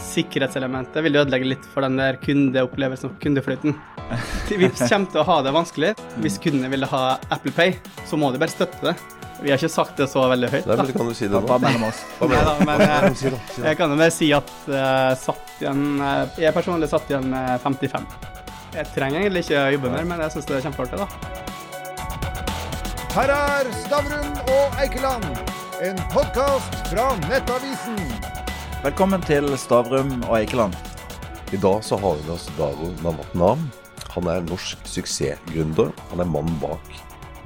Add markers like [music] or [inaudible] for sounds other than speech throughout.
Sikkerhetselementet vil ødelegge litt for den der kundeopplevelsen og kundeflyten. Vipps [laughs] kommer til å ha det vanskelig. Hvis kundene vil ha Apple Pay, så må de bare støtte det. Vi har ikke sagt det så veldig høyt. Nei, da. men kan du si det [laughs] Hva nå? mellom oss? Hva mener men, [laughs] Hva- eh. Jeg kan jo bare si at jeg satt igjen uh, Jeg personlig satt igjen med 55. Jeg trenger egentlig ikke å jobbe mer, men jeg syns det er kjempeartig, da. Her er Stavrum og Eikeland, en podkast fra Nettavisen. Velkommen til Stavrum og Eikeland. I dag så har vi med oss Daro Navatnam. Han er norsk suksessgründer. Han er mannen bak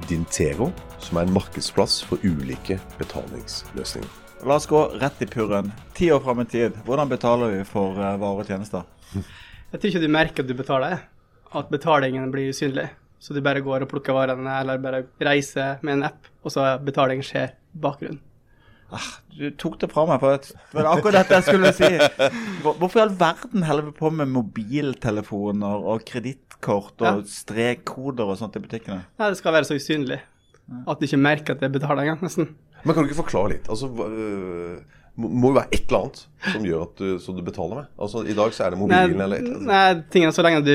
Dintero, som er en markedsplass for ulike betalingsløsninger. La oss gå rett i purren. Ti år fram i tid, hvordan betaler vi for eh, varer og tjenester? [laughs] Jeg tror ikke du merker at du betaler, at betalingen blir usynlig. Så du bare går og plukker varene, eller bare reiser med en app, og så betaling skjer i bakgrunnen. Du tok det fra meg, for det var akkurat dette jeg skulle si. Hvorfor i all verden holder vi på med mobiltelefoner og kredittkort og strekkoder og sånt i butikkene? Nei, det skal være så usynlig at du ikke merker at det betaler engang, nesten. Men kan du ikke forklare litt? Altså, øh, må jo være et eller annet som gjør at du, som du betaler med. Altså, I dag så er det mobilen eller et eller annet. nei, ting er så lenge du,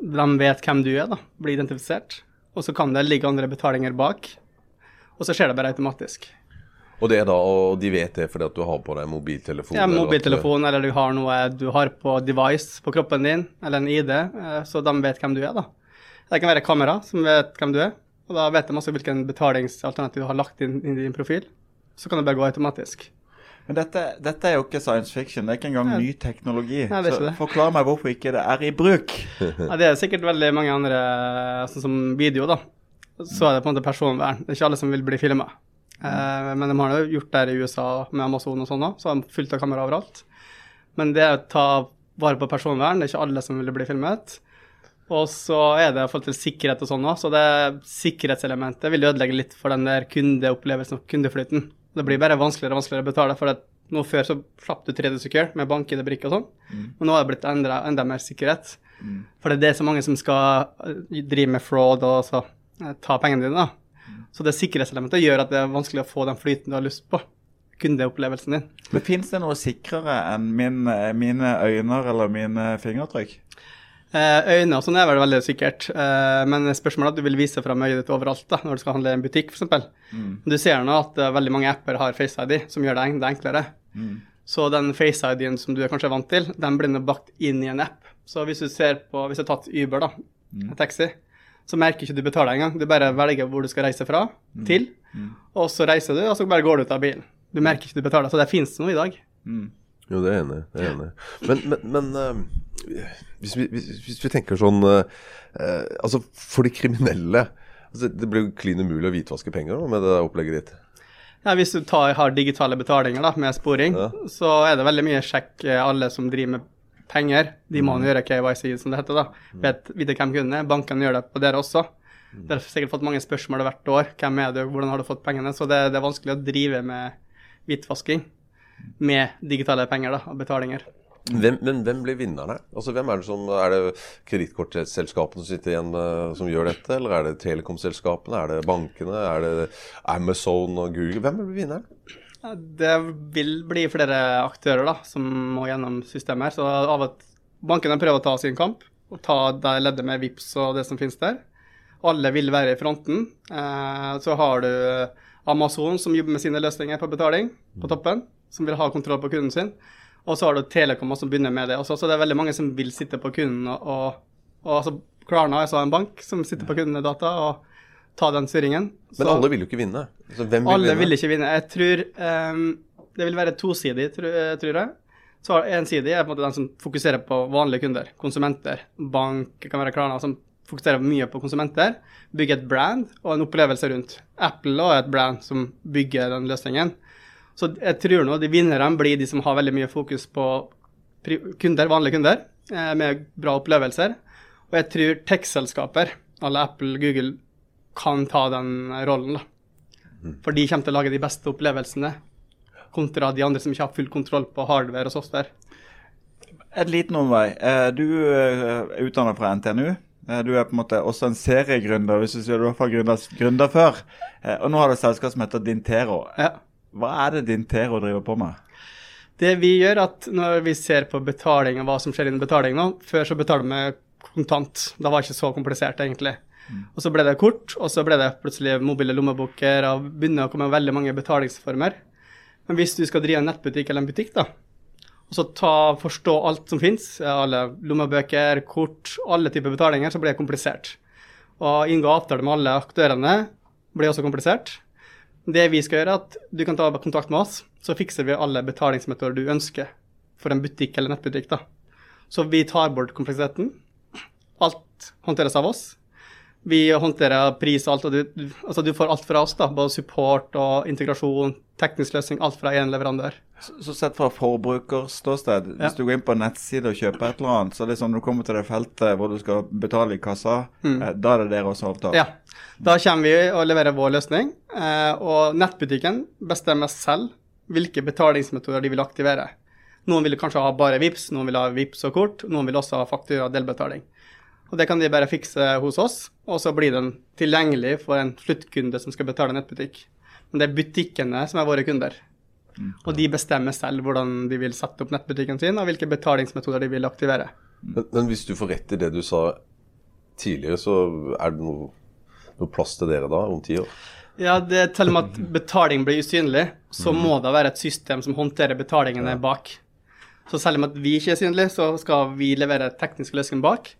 de vet hvem du er, da, blir identifisert, og så kan det ligge andre betalinger bak, og så skjer det bare automatisk. Og det er da, og de vet det fordi at du har på deg mobiltelefon? Ja, eller mobiltelefon, eller du har noe du har på device på kroppen din, eller en ID, eh, så de vet hvem du er, da. Det kan være kamera som vet hvem du er, og da vet de også hvilken betalingsalternativ du har lagt inn inn i din profil. Så kan det bare gå automatisk. Men dette, dette er jo ikke science fiction, det er ikke engang ny teknologi. Nei, det er Så ikke det. forklar meg hvorfor ikke det er i bruk. [laughs] Ja, det er sikkert veldig mange andre, sånn som video, da. Så er det på en måte personvern. Det er ikke alle som vil bli filma. Eh, men de har jo gjort det i USA med Amazon og sånn òg, så har de fullt av kamera overalt. Men det å ta vare på personvern, det er ikke alle som vil bli filmet. Og så er det i forhold til sikkerhet og sånn òg, så det sikkerhetselementet vil ødelegge litt for den der kundeopplevelsen og kundeflyten. Det blir bare vanskeligere og vanskeligere å betale, for at nå før så slapp du 3D Secure med bank-ID-brikke og sånn, men nå har det blitt enda, enda mer sikkerhet. For det er det så mange som skal eh, drive med fraud og så eh, ta pengene dine, da. Så det sikkerhetselementet gjør at det er vanskelig å få den flyten du har lyst på. Kundeopplevelsen din. Men Fins det noe sikrere enn min, mine øyne eller mine fingertrykk? Eh, øyne og sånn er vel veldig sikkert, eh, men spørsmålet er at du vil vise fram øyet ditt overalt da, når du skal handle i en butikk, f.eks. Du ser nå at eh, veldig mange apper har Face ID, som gjør det enklere. Så den Face ID-en som du er kanskje vant til, den blir bakt inn i en app. Så hvis du ser på, hvis du har tatt Uber, da, en taxi, så merker ikke du betaler engang. Du bare velger hvor du skal reise fra, til, og så reiser du, og så bare går du ut av bilen. Du merker ikke du betaler, så det fins noe i dag. Jo, det er jeg enig i. det er enig. Men, men, men uh, hvis, vi, hvis, hvis vi tenker sånn uh, uh, Altså, for de kriminelle altså, Det blir jo klin umulig å hvitvaske penger da, med det opplegget ditt. Ja, hvis du tar, har digitale betalinger da, med sporing, Ja. så er det veldig mye sjekk alle som driver med penger. De må Mm. gjøre KYC, som det heter. da. Vet, vite hvem kunden er. Bankene gjør det på dere også. Mm. Dere har sikkert fått mange spørsmål hvert år. Hvem er du, hvordan har du fått pengene? Så det, det er vanskelig å drive med hvitvasking med digitale penger da, og betalinger. Hvem, men hvem blir vinnerne? Altså, hvem Er det som, er det kredittkortselskapene som sitter igjen med, som gjør dette? Eller er det telekomselskapene? Er det bankene? Er det Amazon og Google? Hvem blir vinneren? Det vil bli flere aktører da, som må gjennom systemet. Så av at bankene prøver å ta sin kamp, og ta det leddet med VIPS og det som finnes der. Alle vil være i fronten. Eh, så har du Amazon som jobber med sine løsninger på betaling på toppen, som vil ha kontroll på kunden sin. Og så har du Telekom som begynner med det også, så det er veldig mange som vil sitte på kunden og, og, og altså Klarna er så en bank som sitter på kundedata og ta den styringen. Men alle vil jo ikke vinne. Altså, hvem vil alle vinne? vil ikke vinne. Jeg tror um, det vil være tosidig, tror, eh, jeg. Så en side er på en måte den som fokuserer på vanlige kunder, konsumenter. Bank kan være Klarna, som fokuserer mye på konsumenter. Bygger et brand og en opplevelse rundt. Apple er et brand som bygger den løsningen. Så jeg tror nå de vinnerne blir de som har veldig mye fokus på kunder, vanlige kunder, eh, med bra opplevelser. Og jeg tror tech-selskaper, alle Apple, Google, kan ta den rollen, da. For de kommer til å lage de beste opplevelsene, kontra de andre som ikke har full kontroll på hardware og software. Et liten omvei. Eh, Du eh, er utdannet fra NTNU. Eh, Du er på en måte også en seriegründer, hvis du sier du var gründer, gründer før. Og nå har du et selskap som heter Dintero. Ja. Hva er det Dintero driver på med? Det vi gjør, at når vi ser på betaling og hva som skjer innen betaling nå Før så betalte vi kontant. Det var ikke så komplisert, egentlig. Og så ble det kort, og så ble det plutselig mobile lommebøker og begynner å komme veldig mange betalingsformer. Men hvis du skal drive en nettbutikk eller en butikk, da, og så ta, forstå alt som finnes, alle lommebøker, kort, alle typer betalinger, så blir det komplisert. Og inngå avtale med alle aktørene blir også komplisert. Det vi skal gjøre, er at du kan ta kontakt med oss, så fikser vi alle betalingsmetoder du ønsker for en butikk eller nettbutikk. da. Så vi tar bort kompleksiteten. Alt håndteres av oss. Vi håndterer pris og alt, og du, altså du får alt fra oss, da. Både support og integrasjon, teknisk løsning, alt fra én leverandør. Så, så sett fra forbrukerståsted, Ja. hvis du går inn på en nettside og kjøper et eller annet, så er det sånn når du kommer til det feltet hvor du skal betale i kassa, eh, da er det dere også avtalt? Mm. Ja. Da kommer vi og leverer vår løsning, eh, og nettbutikken bestemmer selv hvilke betalingsmetoder de vil aktivere. Noen vil kanskje ha bare VIPS, noen vil ha VIPS og kort, noen vil også ha faktura og delbetaling. Og Det kan de bare fikse hos oss, og så blir den tilgjengelig for en sluttkunde som skal betale nettbutikk. Men det er butikkene som er våre kunder. Og de bestemmer selv hvordan de vil sette opp nettbutikken sin, og hvilke betalingsmetoder de vil aktivere. Men, men hvis du får rett i det du sa tidligere, så er det noe, noe plass til dere da om ti år? Ja, det er til og med at [laughs] betaling blir usynlig, så må det være et system som håndterer betalingene bak. Så selv om at vi ikke er synlige, så skal vi levere tekniske løsninger bak.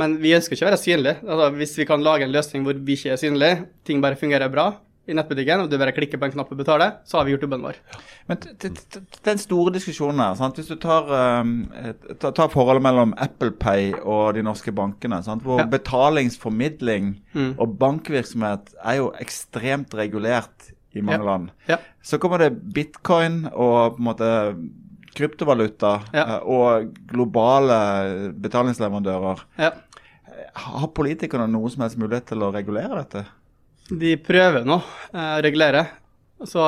Men vi ønsker ikke å være synlige. Altså, hvis vi kan lage en løsning hvor vi ikke er synlige, ting bare fungerer bra i nettbutikken, og du bare klikker på en knapp og betaler, så har vi gjort jobben vår. Men den store diskusjonen her, sant? hvis du tar, eh, tar forholdet mellom Apple Pay og de norske bankene, sant? hvor Ja. betalingsformidling Mm. og bankvirksomhet er jo ekstremt regulert i mange Ja. land. Ja. Så kommer det bitcoin og på en måte kryptovaluta Ja. eh, og globale betalingsleverandører. Ja. Har politikerne noen som helst mulighet til å regulere dette? De prøver nå eh, å regulere. Så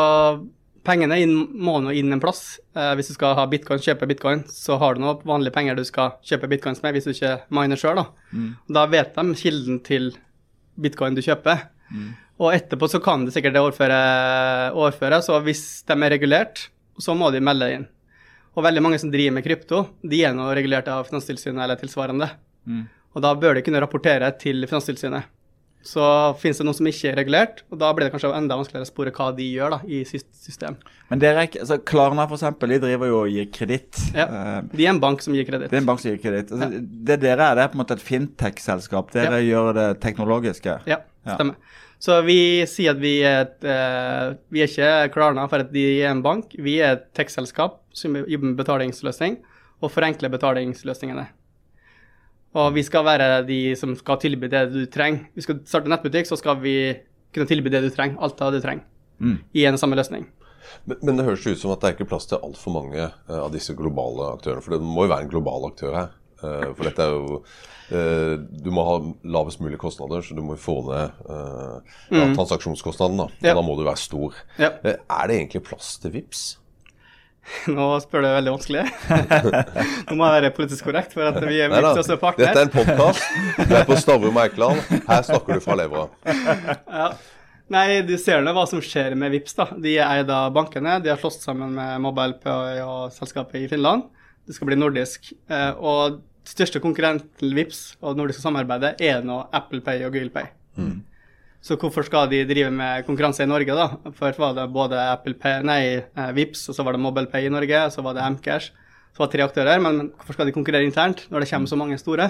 pengene inn, må nå inn en plass. Eh, hvis du skal ha bitcoin, kjøpe bitcoin, så har du nå vanlige penger du skal kjøpe bitcoins med, hvis du ikke miner sjøl. Da. da vet de kilden til bitcoin du kjøper. Og etterpå så kan de sikkert overføre, overføre, så hvis de er regulert, så må de melde inn. Og veldig mange som driver med krypto, de er nå regulert av Finanstilsynet eller tilsvarende. Og da bør de kunne rapportere til Finanstilsynet. Så finnes det noe som ikke er regulert, og da blir det kanskje enda vanskeligere å spore hva de gjør da, i syst- system. Men dere er altså Klarna eksempel, de driver jo og gir kreditt. Ja. Eh, De er en bank som gir kreditt. Det er en bank som gir kreditt. Altså, Det dere er, det er på en måte et fintech-selskap. Dere gjør det teknologiske. Ja, Ja. Så vi sier at vi er et eh, Vi er ikke Klarna for at de er en bank. Vi er et tech-selskap som jobber med betalingsløsning og forenkler betalingsløsningene. Og vi skal være de som skal tilby det du trenger. Vi skal starte nettbutikk, så skal vi kunne tilby det du trenger. Alt av det du trenger. Mm. I en og samme løsning. Men, men det høres ut som at det er ikke plass til altfor mange eh, av disse globale aktørene. For det må jo være en global aktør her. Eh, for dette er jo eh, Du må ha lavest mulig kostnader, så du må få ned eh, ja, transaksjonskostnaden. Da. Ja. da må du være stor. Ja. Er det egentlig plass til VIPS? [laughs] Nå spør du veldig vanskelig. [laughs] Nå må jeg være politisk korrekt, for at vi er viktig også partner. Dette er en podkast. Du er på Stavrum Eikeland. Her snakker du fra levra. [laughs] Ja. Nei, du ser nå hva som skjer med Vips da. De er eid av bankene. De har slått sammen med MobilePay og selskapet i Finland. Det skal bli nordisk. Eh, og største konkurrent til Vips og det nordiske samarbeidet er nå Apple Pay og Google Pay. Så hvorfor skal de drive med konkurranse i Norge, da? Først var det både Apple Pay, nei, eh, Vips, og så var det Mobile Pay i Norge, så var det Amcash. Så var det tre aktører, men hvorfor skal de konkurrere internt når det kommer så mange store?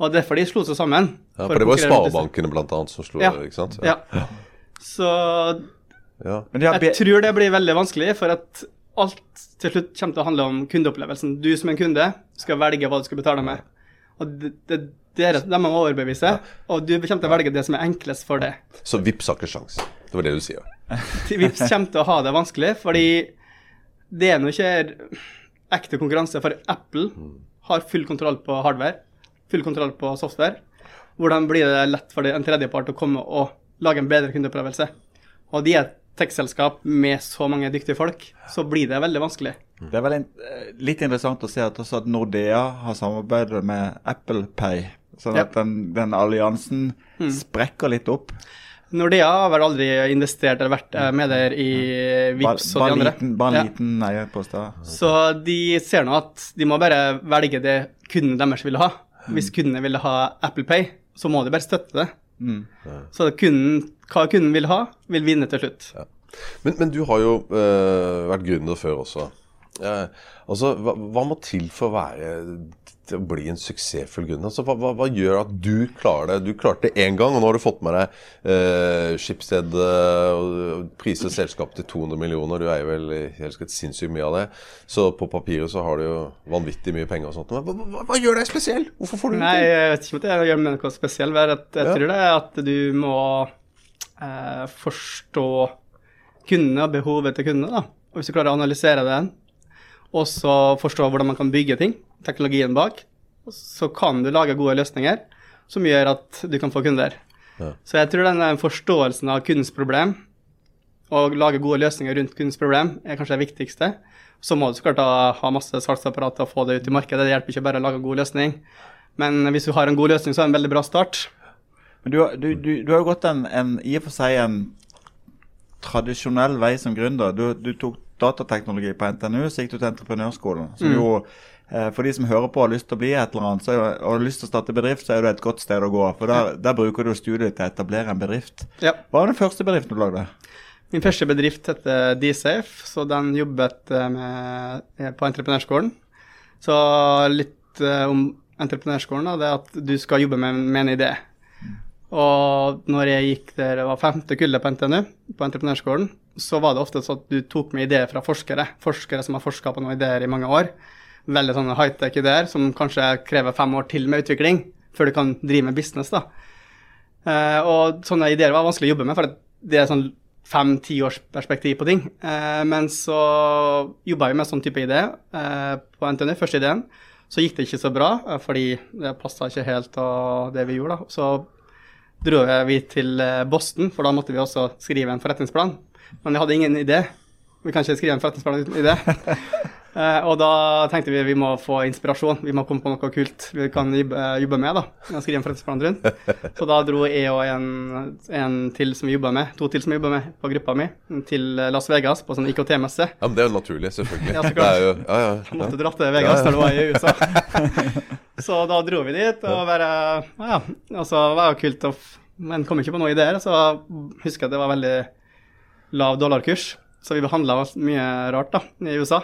Og derfor de slo seg sammen. Ja, For, for det var jo sparebankene annet som slo Ja. ikke sant? Ja. Så Ja. Har be jeg tror det blir veldig vanskelig, for at alt til slutt kommer til å handle om kundeopplevelsen. Du som en kunde skal velge hva du skal betale med. Og det, det, dere, de må overbevise, og du kommer til å velge det som er enklest for deg. Så VIPS har ikke sjans. Det var det du sier. [laughs] Vips kommer til å ha det vanskelig, fordi det er nå ikke ekte konkurranse. For Apple har full kontroll på hardware, full kontroll på software. Hvordan blir det lett for en tredjepart å komme og lage en bedre kundeopplevelse? Og de er et tech-selskap med så mange dyktige folk, så blir det veldig vanskelig. Det er vel in eh, litt interessant å se at også at Nordea har samarbeidet med Apple Pay. Sånn Ja. at den, den alliansen sprekker litt opp. Nordea har vel aldri investert eller vært eh, med der i Vips og de bare andre. liten, bare Ja. en liten eierpost der. Så de ser nå at de må bare velge det kundene deres vil ha. Hvis kundene vil ha Apple Pay, så må de bare støtte det. Mm. Så kunden, hva kunden vil ha, vil vinne til slutt. Men, men du har jo eh, vært gründer før også. Eh, altså, hva, hva må til for å være til å bli en suksessfull gründer? Altså, hva, hva, hva gjør at du klarer det? Du klarte det én gang, og nå har du fått med deg eh, Schibsted eh, og priser selskapet til 200 millioner. Du eier vel helt sinnssykt mye av det. Så på papiret så har du jo vanvittig mye penger og sånt. Men hva, gjør deg spesiell? Hvorfor får du det Nei, jeg vet ikke om det gjør meg noe spesiell. Jeg, Jeg Ja. tror det er at du må eh, forstå kundene og behovet til kundene. da. Og Hvis du klarer å analysere det, og så forstå hvordan man kan bygge ting, teknologien bak, så kan du lage gode løsninger som gjør at du kan få kunder. Ja. Så jeg tror den forståelsen av kundens problem, og lage gode løsninger rundt kundens problem, er kanskje det viktigste. Så må du så klart ha, ha masse salgsapparat og få det ut i markedet. Det hjelper ikke bare å lage en god løsning. Men hvis du har en god løsning, så er det en veldig bra start. Men du, du, du, du har jo gått en, en, i og for seg en tradisjonell vei som gründer. Du, du tok datateknologi på NTNU, så gikk du til entreprenørskolen. Som Mm. jo, eh, for de som hører på og har lyst til å bli et eller annet, så og har lyst til å starte bedrift, så er det et godt sted å gå. For der, der bruker du studiet til å etablere en bedrift. Ja. Hva var den første bedriften du lagde? Min første bedrift heter DSafe, så den jobbet eh, med, eh, på entreprenørskolen. Så litt om entreprenørskolen, da, det er at du skal jobbe med, med en idé. Og når jeg gikk der, det var femte kullet på NTNU, på entreprenørskolen, så var det ofte sånn at du tok med ideer fra forskere. Forskere som har forska på noen ideer i mange år. Veldig sånne high-tech ideer som kanskje krever fem år til med utvikling før du kan drive med business. da. Eh, og sånne ideer var vanskelig å jobbe med, for det er sånn fem-ti års perspektiv på ting. Eh, men så jobba vi med sånn type idé eh, på NTNU, første ideen. Så gikk det ikke så bra, fordi det passa ikke helt til det vi gjorde. da. Så dro vi til eh, Boston, for da måtte vi også skrive en forretningsplan. Men jeg hadde ingen idé. Vi kan ikke skrive en forretningsplan uten idé. [laughs] Eh, og da tenkte vi vi må få inspirasjon, vi må komme på noe kult vi kan jobbe, eh, med. da, skrive en forretningsplan rundt. [laughs] Så da dro jeg og en, en til som vi jobba med, to til som vi jobba med på gruppa mi, til Las Vegas på sånn IKT-messe. Ja, men Det er jo naturlig, selvfølgelig. [laughs] Ja, så klart. det jo, ja, ja, ja. måtte dra til Vegas Ja, ja. da det var i [laughs] USA. Så da dro vi dit og bare Ja, og så var det jo kult å Men kom ikke på noen ideer. Så husker jeg at det var veldig lav dollarkurs, så vi behandla mye rart da, i USA.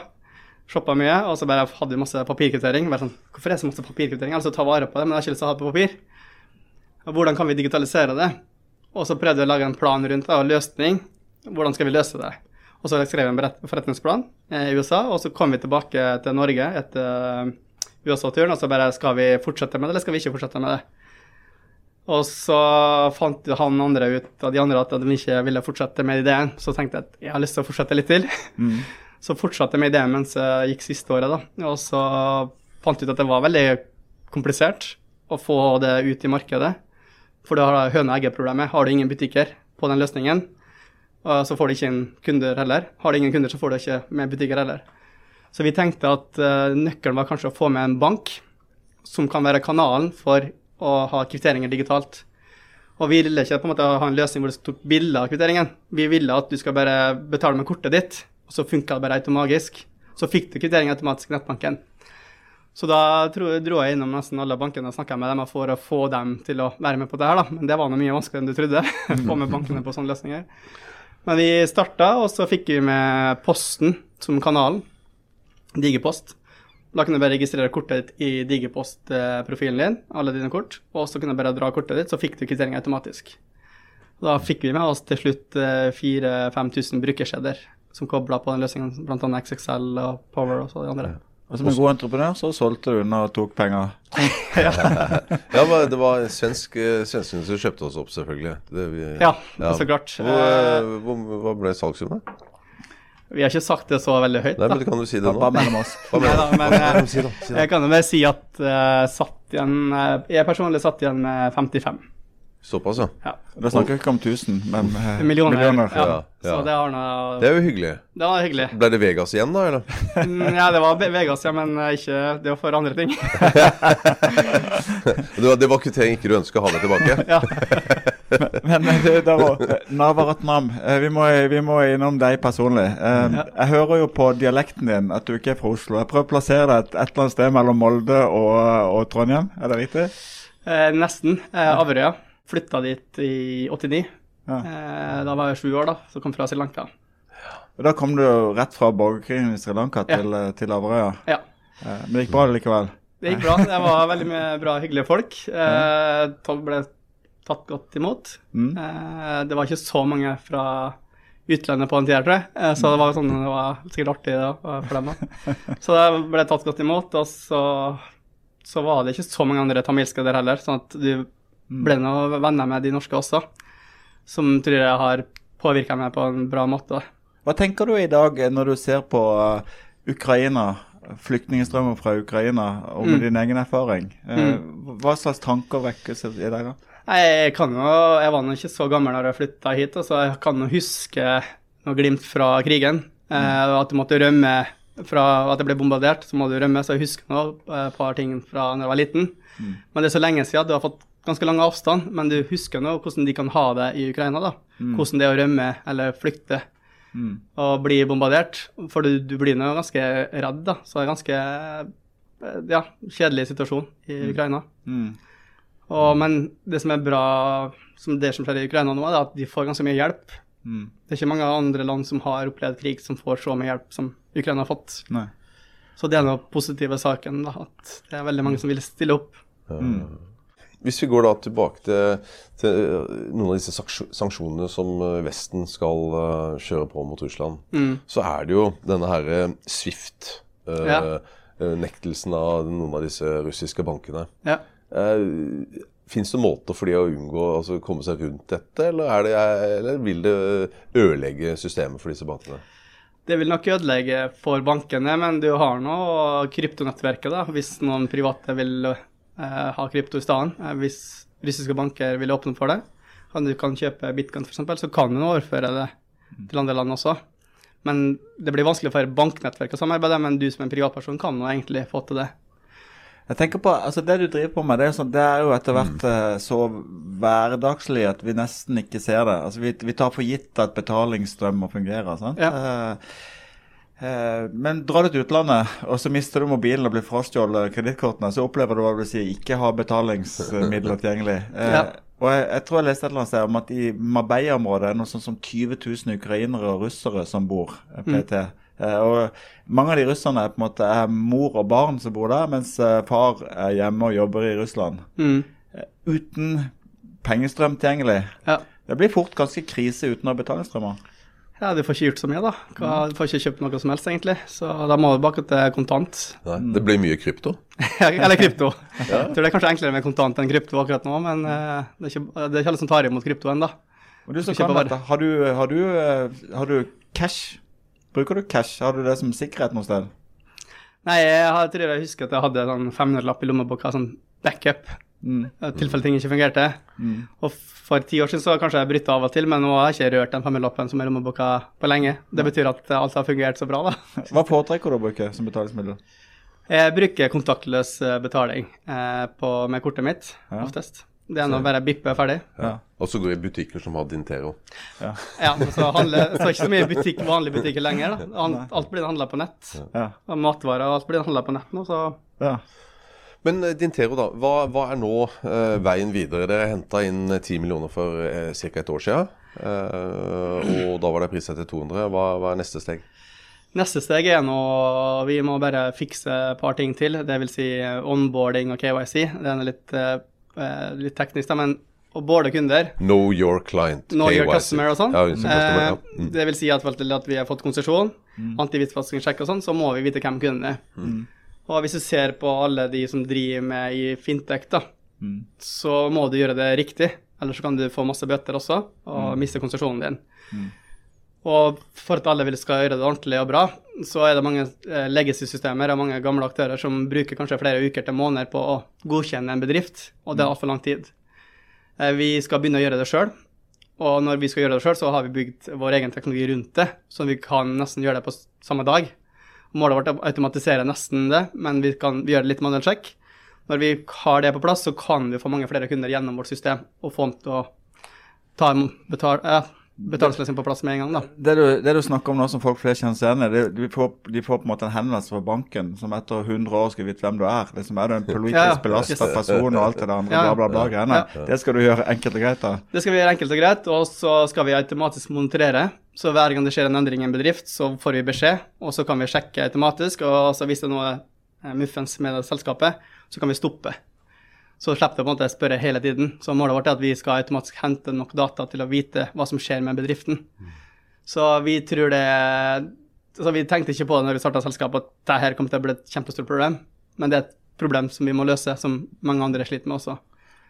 Shoppa mye, og så bare hadde vi masse papirkvittering. Bare sånn, Hvorfor er det så masse papirkvittering? Altså ta vare på det, men jeg har ikke lyst til å ha det på papir. Og hvordan kan vi digitalisere det? Og så prøvde vi å lage en plan rundt det, og løsning. Hvordan skal vi løse det? Og så skrev vi en forretningsplan eh, i USA, og så kom vi tilbake til Norge etter eh, USA-turen, og så bare skal vi fortsette med det, eller skal vi ikke fortsette med det? Og så fant han andre ut av de andre at de ikke ville fortsette med ideen. Så tenkte jeg at jeg har lyst til å fortsette litt til. [laughs] Så fortsatte jeg med ideen mens jeg gikk siste året, da. Og så fant jeg ut at det var veldig komplisert å få det ut i markedet. For du har høne-egget-problemet. Har du ingen butikker på den løsningen, så får du ikke inn kunder heller. Har du ingen kunder, så får du ikke med butikker heller. Så vi tenkte at eh, nøkkelen var kanskje å få med en bank som kan være kanalen for å ha kvitteringer digitalt. Og vi ville ikke på en måte ha en løsning hvor du tok bilde av kvitteringen. Vi ville at du skal bare betale med kortet ditt, og så funka det bare automatisk. Så fikk du kvittering automatisk i nettbanken. Så da dro, jeg innom nesten alle bankene og snakka med dem for å få dem til å være med på det her, da. Men det var noe mye vanskeligere enn du trodde. [laughs] få med bankene på sånne løsninger. Men vi starta, og så fikk vi med Posten som kanalen. Digipost. Da kunne du bare registrere kortet ditt i Digipost-profilen din, alle dine kort, og så kunne du bare dra kortet ditt, så fikk du kvittering automatisk. Da fikk vi med oss til slutt 4000-5000 brukerskjeder som kobla på den løsningen, bl.a. XXL og Power og så de andre. Og som en god entreprenør så solgte du den og tok penger. [laughs] Ja, men det var en svensk eh, svenskene som kjøpte oss opp, selvfølgelig. Det, vi, Ja, så klart. Hvor, eh, hvor, hva ble salgssummen? Vi har ikke sagt det så veldig høyt, Nei, men kan du si det nå? Bare mellom oss. Men, si si. Jeg kan jo bare si at uh, satt igjen uh, Jeg personlig satt igjen med 55 Såpass, ja. ja. Da snakker vi ikke om 1000, men uh, millioner. millioner. Ja. Ja, Så det har noe Det er jo hyggelig. Det var hyggelig. Ble det Vegas igjen, da? eller? Mm, Ja, det var Vegas, ja, men ikke Det var for andre ting. [laughs] Det var, det var kvittering ikke du ønska å ha med tilbake? ja. Men men du, Navaratnam, eh, vi, må, vi må innom deg personlig. Eh, Jeg hører jo på dialekten din at du ikke er fra Oslo. Jeg prøver å plassere deg et, et eller annet sted mellom Molde og, og Trondheim, er det riktig? Eh, nesten. Eh, Averøya. Flytta dit i 89. Ja. Eh, da var jeg sju år, da. Så kom fra Sri Lanka. Og Da kom du rett fra borgerkrigen i Sri Lanka Ja. til, eh, til Averøya. Ja. Eh, Men det gikk bra likevel? Det gikk bra. Det var veldig mye bra, hyggelige folk. Eh, ble tatt godt imot. Mm. Eh, det var ikke så mange fra utlandet på den tida, tror jeg. Eh, så det var sånn, det var sikkert artig da, for dem. da. [laughs] Så det ble tatt godt imot. Og så, så var det ikke så mange andre tamilske der heller, sånn at du ble noen venner med de norske også. Som tror jeg har påvirka meg på en bra måte. Hva tenker du i dag eh, når du ser på Ukraina, flyktningstrømmen fra Ukraina, og med Mm. din egen erfaring? Eh, Hva slags tanker vekkes i deg da? Nei, Jeg kan jo, jeg var nå ikke så gammel da jeg flytta hit, så jeg kan jo huske noe glimt fra krigen. Eh, at du måtte rømme fra at jeg ble bombardert, så må du rømme. Så jeg husker nå eh, et par ting fra da jeg var liten. Men det er så lenge siden, du har fått ganske lang avstand, men du husker nå hvordan de kan ha det i Ukraina. da. Hvordan det er å rømme eller flykte Mm. og bli bombardert. For du, du blir nå ganske redd, da. Så det er ganske eh, ja, kjedelig situasjon i Ukraina. Mm. Og, men det som er bra, som det som skjer i Ukraina nå, er at de får ganske mye hjelp. Mm. Det er ikke mange andre land som har opplevd krig som får så mye hjelp som Ukraina har fått. Nei. Så det er den positive saken, da, at det er veldig mange som vil stille opp. Hvis vi går da tilbake til, til eh, noen av disse sanksjonene som eh, Vesten skal eh, kjøre på mot Russland, Mm. så er det jo denne her eh, Ja. Swift-nektelsen av noen av disse russiske bankene. Ja. Uh, Fins det måter for de å unngå altså komme seg rundt dette, eller, er det, eller vil det ødelegge systemet for disse bankene? Det vil nok ødelegge for bankene, men du har nå kryptonettverket, da, hvis noen private vil eh, ha krypto i stedet. Eh, hvis russiske banker vil åpne for det, kan du kan kjøpe bitcoin f.eks., så kan du overføre det til andre land også. Men det blir vanskelig for banknettverk å samarbeide, men du som en privatperson kan nå egentlig få til det. Jeg tenker på, altså Det du driver på med, det er, sånn, det er jo etter hvert mm. så hverdagslig at vi nesten ikke ser det. Altså Vi, vi tar for gitt at betalingsstrømmer fungerer. sant? Ja. Eh, eh, men drar du til utlandet, og så mister du mobilen og blir frastjålet kredittkortene, så opplever du hva det vil si ikke ha betalingsmidler tilgjengelig. [laughs] Eh, Ja. Og jeg, jeg tror jeg leste et eller annet sted om at i Marbella-området er det noe sånn som 20 000 ukrainere og russere som bor pt. Eh, og mange av de russerne er på en måte er mor og barn som bor der, mens eh, far er hjemme og jobber i Russland. Mm. Eh, uten pengestrøm tilgjengelig. Ja. Det blir fort ganske krise uten å ha betalingsstrømmer. ja, du får ikke gjort så mye, da. Hva, du får ikke kjøpt noe som helst, egentlig. Så da må du bare til kontant. Nei, Det blir mye krypto. [laughs] Eller krypto. [laughs] Jeg tror det er kanskje enklere med kontant enn krypto akkurat nå, men eh, det, er ikke, det er ikke alle som tar imot krypto ennå. Har har, eh, har du cash? Bruker du cash? Har du det som sikkerhet noe sted? Nei, jeg har- tror jeg husker at jeg hadde sånn 500-lapp i lommeboka, som backup, Mm. i tilfelle ting ikke fungerte. Mm. Og for ti år siden så kanskje jeg brytta av og til, men nå har jeg ikke rørt den 500-lappen som er i lommeboka på lenge. Det betyr at alt har fungert så bra, da. [laughs] Hva foretrekker du å bruke som betalingsmiddel? Jeg bruker kontaktløs eh, betaling eh, på, med kortet mitt, Ja. oftest. Det er nå bare bippe ferdig. Ja. Og så går i butikker som har Dintero. Ja, men så handler så er ikke så mye [laughs] butikk, vanlige butikker lenger. da. Alt, blir handla på nett. Ja. Og Matvarer og alt blir handla på nett nå, så ja. Men eh, Dintero, da. Hva, hva er nå uh, veien videre? Dere henta inn 10 millioner for uh, ca. et år siden. Uh, og da var det priset til 200. Hva, hva er neste steg? Neste steg er nå Vi må bare fikse et par ting til. Det vil si eh, onboarding og KYC. Det er litt, eh, litt teknisk, da, men å boarde kunder Know your client. Know your customer og sånn. Ja, customer, ja. Eh, Mm. Det vil si at at vi har fått konsesjon, antihvitvaskingssjekk og sånn, så må vi vite hvem kunden er. Mm. Og hvis du ser på alle de som driver med i fintech, da, Mm. så må du gjøre det riktig. Ellers så kan du få masse bøter også, og miste konsesjonen din. Og for at alle vil skal gjøre det ordentlig og bra, så er det mange eh, legacy-systemer og mange gamle aktører som bruker kanskje flere uker til måneder på å godkjenne en bedrift, og det er altfor lang tid. Eh, vi skal begynne å gjøre det sjøl, og når vi skal gjøre det sjøl, så har vi bygd vår egen teknologi rundt det, så vi kan nesten gjøre det på samme dag. Målet vårt er å automatisere nesten det, men vi kan vi gjør det litt manuell sjekk. Når vi har det på plass, så kan vi få mange flere kunder gjennom vårt system og få dem til å ta betale, betal, ja, betalingsløsning på plass med en gang, da. Det du, det du snakker om nå som folk flest kjenner seg igjen i, de, får, de får på en måte en henvendelse fra banken som etter 100 år skal vite hvem du er. Liksom, er du en [laughs] politisk Ja, ja. belasta Yes. person og alt det der andre Ja, bla, bla, bla greiene. Ja. Det skal du gjøre enkelt og greit, da. Det skal vi gjøre enkelt og greit, og så skal vi automatisk monitorere. Så hver gang det skjer en endring i en bedrift, så får vi beskjed, og så kan vi sjekke automatisk. Og så hvis det er noe eh, muffens med det selskapet, så kan vi stoppe. Så slipper du på en måte spørre hele tiden. Så målet vårt er at vi skal automatisk hente nok data til å vite hva som skjer med bedriften. Så vi tror det Så vi tenkte ikke på det når vi starta selskapet at dette her kommer til å bli et kjempestort problem, men det er et problem som vi må løse, som mange andre sliter med også.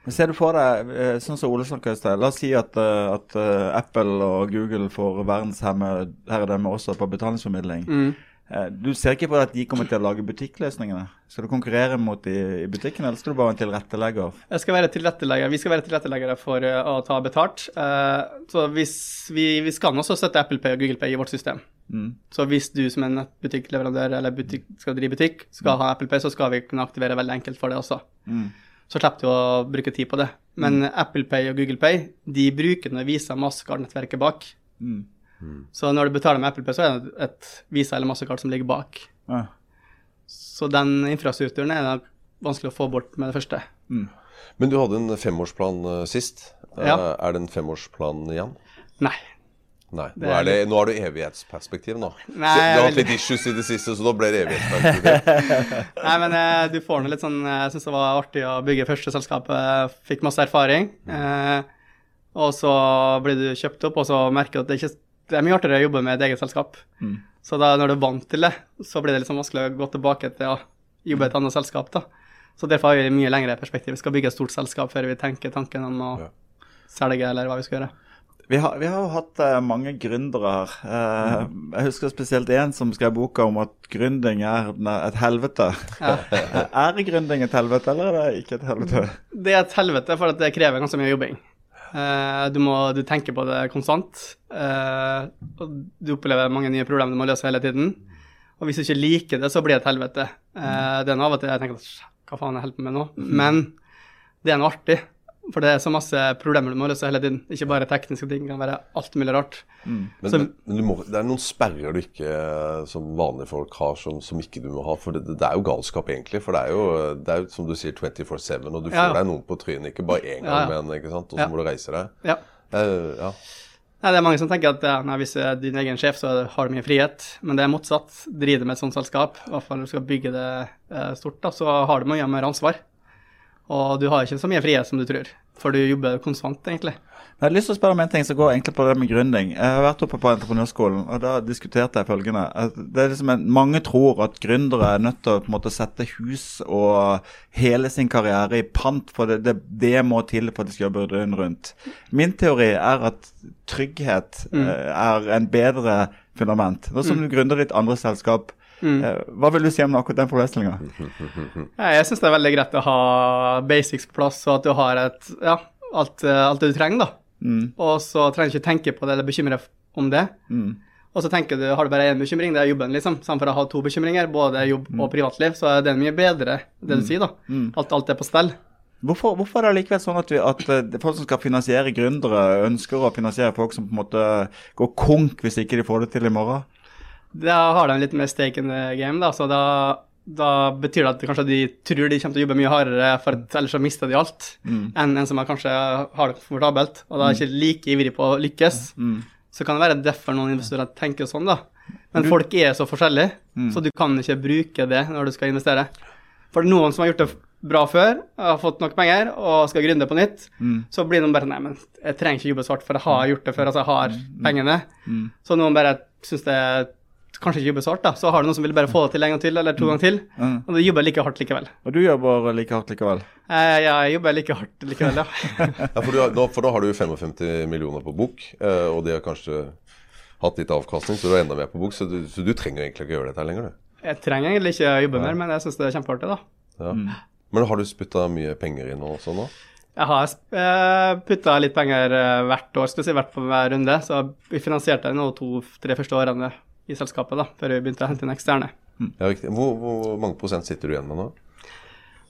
Men Ser du for deg, eh, sånn som Ole snakka i sted, la oss si at, eh, at eh, Apple og Google får verdensherredømme også på betalingsformidling. Mm. Eh, Du ser ikke på at de kommer til å lage butikkløsningene? Skal du konkurrere mot de i butikken, eller skal du bare være en tilrettelegger? Jeg skal være tilrettelegger. Vi skal være tilretteleggere for uh, å ta betalt. Eh, så hvis vi, vi skal også støtte Apple Pay og Google Pay i vårt system. Mm. Så hvis du som en nettbutikkleverandør eller butikk, skal drive butikk, skal ha Apple Pay, så skal vi kunne aktivere veldig enkelt for det også. Mm. Så slipper du å bruke tid på det. Men Apple Pay og Google Pay de bruker når viser Mastercard-nettverket bak. Mm. Så når du betaler med Apple Pay, så er det et Visa eller Mastercard som ligger bak. Ja. Så den infrastrukturen er det vanskelig å få bort med det første. Men du hadde en femårsplan eh, sist. Eh, Ja. Er det en femårsplan igjen? Nei. Nei. Nå, er er det, nå har du evighetsperspektiv nå. Nei, du har hatt litt issues i det siste, så da ble det evighetsperspektiv. [laughs] Nei, men eh, du får noe litt sånn Jeg syns det var artig å bygge første selskapet. Fikk masse erfaring. Eh, og så blir du kjøpt opp, og så merker du at det, ikke, det er mye artigere å jobbe med et eget selskap. Så da når du er vant til det, så blir det sånn vanskelig å gå tilbake til å jobbe i et annet selskap. da. Så derfor har vi mye lengre perspektiv. Vi skal bygge et stort selskap før vi tenker tanken om å Ja. selge, eller hva vi skal gjøre. Vi har, vi har jo hatt uh, mange gründere her. Eh, jeg husker spesielt en som skrev boka om at gründing er et helvete. [laughs] er gründing et helvete, eller er det ikke et helvete? Det er et helvete, for at det krever ganske mye jobbing. Eh, du må du tenker på det konstant. eh, og du opplever mange nye problemer du må løse hele tiden. Og hvis du ikke liker det, så blir det et helvete. Eh, det er noe av og til jeg tenker at hva faen jeg holder på med nå? Men det er noe artig. For det er så masse problemer du må løse hele tiden. Ikke bare tekniske ting, det kan være alt mulig rart. Men, Så- men, må, det er noen sperrer du ikke eh, som vanlige folk har, som, som ikke du må ha. For det, det er jo galskap, egentlig. For det er jo, det er jo som du sier, 24-7, og du får Ja. deg noen på trynet. Ikke bare én gang, Ja, ja. men ikke sant? og så Ja. må du reise deg. Ja. Eh, ja. Nei, det er mange som tenker at ja, nei, hvis du er din egen sjef, så har du mye frihet. Men det er motsatt. Driver du med et sånt selskap, i hvert fall når du skal bygge det eh, stort, da, så har du mye mer ansvar. Og du har ikke så mye frihet som du tror, for du jobber konstant, egentlig. Jeg har lyst til å spørre om en ting som går egentlig på det med gründing. Jeg har vært oppe på entreprenørskolen, og da diskuterte jeg følgende. Det er liksom en, mange tror at gründere er nødt til å på en måte sette hus og hele sin karriere i pant, for det, det, det må til for at de skal jobbe døgnet rundt. Min teori er at trygghet mm. er en bedre fundament. Nå som du gründer ditt andre selskap, eh, hva vil du si om akkurat den problemstillinga? [laughs] Jeg syns det er veldig greit å ha basics på plass, og at du har et, ja, alt, eh, alt det du trenger, da. Og så trenger du ikke tenke på det eller bekymre deg om det. Og så tenker du, har du bare én bekymring, det er jobben, liksom. Samtidig å ha to bekymringer, både jobb og privatliv, så er det mye bedre, det du sier, da. Alt, alt er på stell. Hvorfor, hvorfor er det likevel sånn at, vi, at eh, folk som skal finansiere gründere, ønsker å finansiere folk som på en måte går konk hvis ikke de får det til i morgen? Da har de litt mer stake in the game, da, så da, da betyr det at kanskje de tror de kommer til å jobbe mye hardere, for ellers så mister de alt, enn en som kanskje har det komfortabelt, og da er ikke like ivrig på å lykkes. Så kan det være derfor noen investorer tenker sånn, da. Men folk er så forskjellige, så du kan ikke bruke det når du skal investere. For noen som har gjort det bra før, har fått nok penger og skal gründe på nytt, så blir noen bare Nei, men jeg trenger ikke jobbe svart, for jeg har gjort det før, altså jeg har pengene. Så noen bare syns det er kanskje ikke jobber så hardt, da. Så har du noen som vil bare få det til en gang til, eller to ganger til. Og du jobber like hardt likevel. Og du jobber like hardt likevel? Eh, ja, jeg jobber like hardt likevel, ja. [laughs] Ja, for, du har, da, for da har du 55 millioner på bok, eh, og de har kanskje hatt litt avkastning, så du har enda mer på bok. Så du, så du trenger egentlig ikke gjøre dette lenger, du. Jeg trenger egentlig ikke jobbe mer, men jeg syns det er kjempeartig, da. Ja. Men har du spytta mye penger inn også nå? Jeg har uh, putta litt penger eh, hvert år, skal vi si, hvert på hver runde. Så vi finansierte nå to-tre første årene i selskapet, da, før vi begynte å hente inn eksterne. Ja, riktig. Hvor, hvor mange prosent sitter du igjen med nå?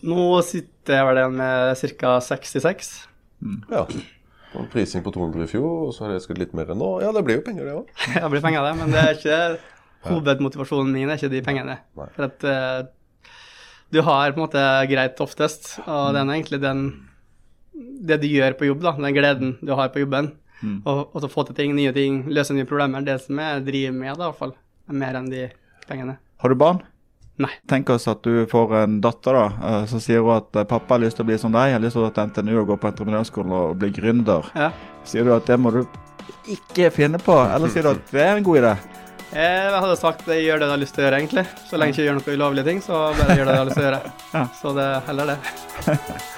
Nå sitter jeg vel igjen med ca. 66. Ja. Og en prising på 200 i fjor, og så har jeg skutt litt mer enn nå. Ja, det blir jo penger, det òg. [laughs] Det blir penger, det, men det er ikke hovedmotivasjonen min, er ikke de pengene. Nei. For at uh, du har på en måte greit oftest, og det er egentlig den det du gjør på jobb, da, den gleden du har på jobben, og, og så få til ting, nye ting, løse nye problemer, det som jeg driver med, da, i hvert fall, er mer enn de pengene. Har du barn? Nei. Tenk oss at du får en datter, da. eh, Så sier hun at eh, pappa har lyst til å bli som deg, jeg har lyst til å gå til NTNU og gå på entreprenørskolen og bli gründer. Ja. Sier du at det må du ikke finne på, eller sier du at det er en god idé? Jeg hadde sagt jeg gjør det du har lyst til å gjøre, egentlig. Så lenge jeg ikke gjør noen ulovlige ting, så bare gjør det du har lyst til å gjøre. [laughs] Ja. Så det er heller det. [laughs]